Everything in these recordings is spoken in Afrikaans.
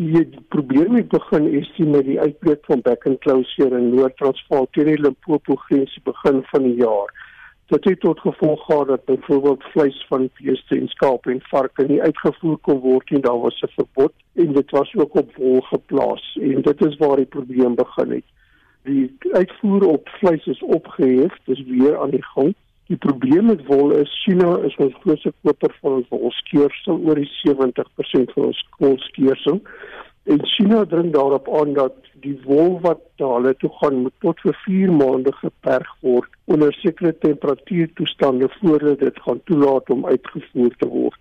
Die, die probleem het begin is die met die uitbreek van back and closure in Noord-Transvaal teen die Limpopo grens begin van die jaar. Dit het tot gevolg gehad dat byvoorbeeld vleis van beeste en skape en varke nie uitgevoer kon word nie. Daar was 'n verbod en dit was ook op wol geplaas en dit is waar die probleem begin het. Die uitvoer op vleis is opgehef, dis weer aan die gang. Die probleem met wol is China is ons grootste koper van ons wolskeersel oor die 70% van ons wolskeersel. En China dring daarop aan dat die wol wat hulle toe gaan moet tot vir 4 maande geperg word onder sekere temperatuurtoestande voordat dit gaan toelaat om uitgevoer te word.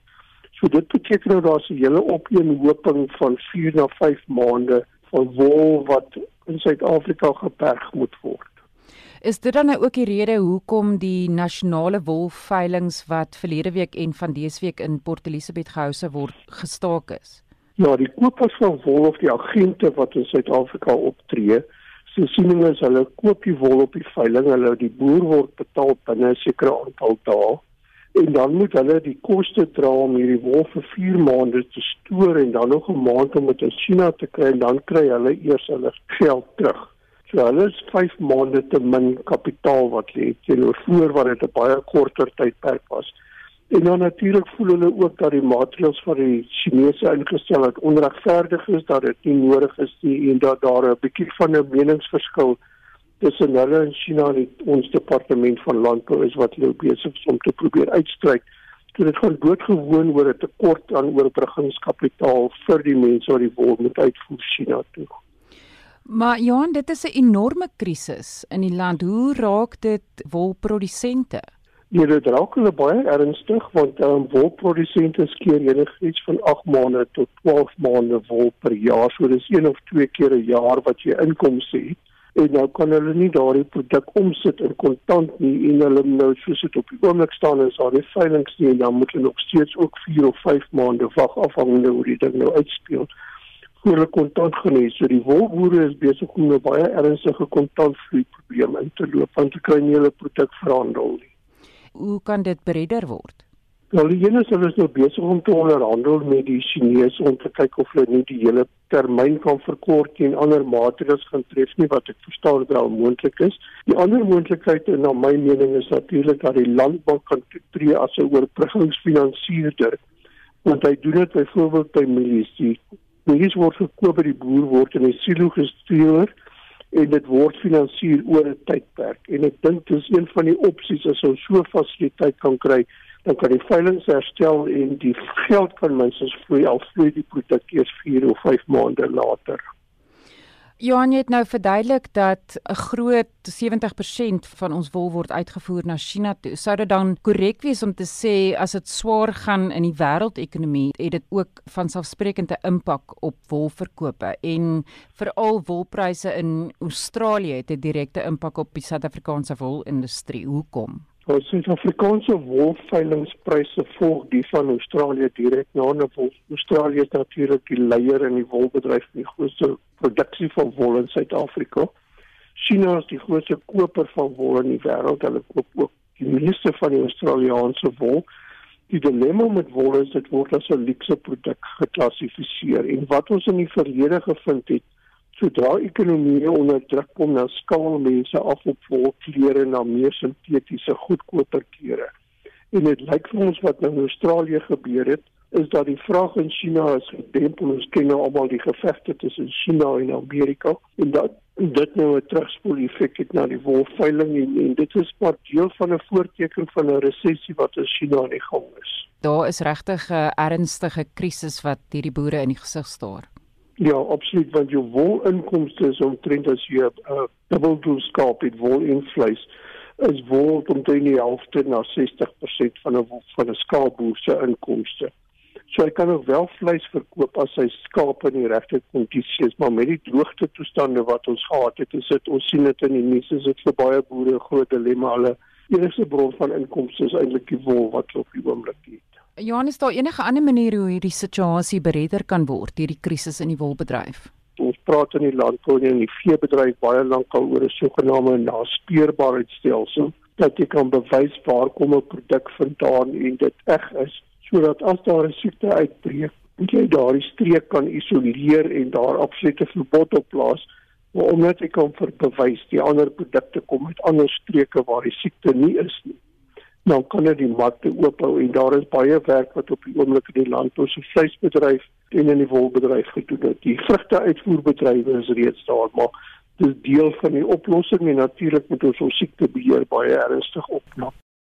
So dit beteken nou daar's 'n hele opeenhoping van 4 na 5 maande van wol wat in Suid-Afrika geperg moet word. Is dit dan nou ook die rede hoekom die nasionale wolveilings wat verlede week en van dese week in Port Elizabeth gehou se word gestaak is? Ja, die kopers van wol of die agente wat in Suid-Afrika optree, se siening is hulle koop die wol op die veiling, hulle die boer word betaal binne 'n sekere aantal dae en dan moet hulle die koste dra om hierdie wol vir 4 maande te stoor en dan nog 'n maand om dit in China te kry en dan kry hulle eers hulle geld terug. So hulle is 5 maande te min kapitaal wat lê teenoor voor wat dit 'n baie korter tydperk was. En dan natuurlik voel hulle ook dat die maatreëls van die Chinese ingestel het onregverdig is dat dit nie nodig is nie en dat daar 'n bietjie van 'n meningsverskil tussen hulle en China en ons departement van landbou is wat hulle besig is om te probeer uitstryk. So dit gaan doodgewoon oor 'n tekort aan oorbruggingskapitaal vir die mense wat die wol moet uitvoer China toe. Maar Johan, dit is 'n enorme krisis in die land. Hoe raak dit wolprodusente? Ja, dit raak hulle baie ernstig want um, wolprodusente skeer enigiets van 8 maande tot 12 maande wol per jaar. So dis een of twee keer 'n jaar wat jy inkomste het. En nou kan hulle nie daardie produk omsit in kontant nie en hulle nou soos dit op die oomblik staan is daar nie veilinge nie en dan moet hulle nog steeds ook 4 of 5 maande wag afhangende hoe die ding nou uitspeel voor 'n kontantvloei. So die wolboere is besig om 'n baie ernstige kontantvloei probleem in te loop want hulle kry nie hulle produk verhandel nie. Hoe kan dit beredder word? Wel, die ene is hulle is nou besig om te onderhandel met die Chinese om te kyk of hulle nie die hele termyn kan verkort en ander maatreëls gaan tref nie wat ek verstaan wel moontlik is. Die ander moontlikheid en na my mening is natuurlik dat die landbank kan tree as 'n oorbruggingsfinansiërder want hy doen dit byvoorbeeld by mielies. Die milies word gekoop by die boer word in 'n silo gestuur en dit word finansier oor 'n tydperk en ek dink dis een van die opsies as ons so fasiliteit kan kry dan kan die veiling herstel en die geld kan minstens vloei al vloei die produk eers 4 of 5 maande later. Johan het nou verduidelik dat 'n groot 70% van ons wol word uitgevoer na China toe. Sou dit dan korrek wees om te sê as dit swaar gaan in die wêreldekonomie, het dit ook van selfsprekende impak op wolverkope en veral wolpryse in Australië het 'n direkte impak op die Suid-Afrikaanse wolindustrie. Hoekom? Ons Suid-Afrikaanse wolveilingspryse volg die van Australië direk. Nou, nou Australië is natuurlik die leier in die wolbedryf, die grootste produksie van wol in Suid-Afrika. China is die grootste koper van wol in die wêreld. Hulle koop ook die meeste van die Australiese wol. Die dilemma met wol is dit word as 'n luukse produk geklassifiseer en wat ons in die verlede gevind het sodra ekonomie onder druk kom na skaal mense af op volklere na meer sintetiese goedkoper klere. En dit lyk vir ons wat nou in Australië gebeur het, is dat die vraag in China is gedempel. Ons ken nou almal die gevegte tussen China en Amerika en dat dit nou 'n terugspoel effek het na die wolveiling en, en dit is maar deel van 'n voorteken van 'n resessie wat in China aan die gang is. Daar is regtig 'n ernstige krisis wat hierdie boere in die gesig staar. Ja, absoluut want jou wolinkomste is omtrent as jy 'n uh, dubbeldoel skaap het wol en vleis is wol omtrent die helfte na 60% van 'n van 'n skaapboer se inkomste. So hy kan nog wel vleis verkoop as sy skaap in die regte kondisies is, maar met die droogte toestande wat ons gehad het, is dit ons sien dit in die nuus, is dit vir baie boere 'n groot dilemma. Hulle enigste bron van inkomste is eintlik die wol wat op die oomblik het. Johannes, daar enige ander manier hoe hierdie situasie beredder kan word, hierdie krisis in die wolbedryf? Ons praat in die landbou en in die veebedryf baie lank al oor 'n sogenaamde naspeurbaarheidstelsel dat jy kan bewys waar kom 'n produk vandaan en dit eg is sodat as daar 'n siekte uitbreek jy daardie streek kan isoleer en daar absolute verbod op plaas maar omdat jy kan verbewys die ander produkte kom uit ander streke waar die siekte nie is nie dan kan dit die markte oophou en daar is baie werk wat op die oomblik in die land ons vleisbedryf en in die wolbedryf gedoen het. Die vrugte uitvoerbedrywe is reeds daar maar dis deel van die oplossing en natuurlik moet ons ons siektebeheer baie ernstig opknap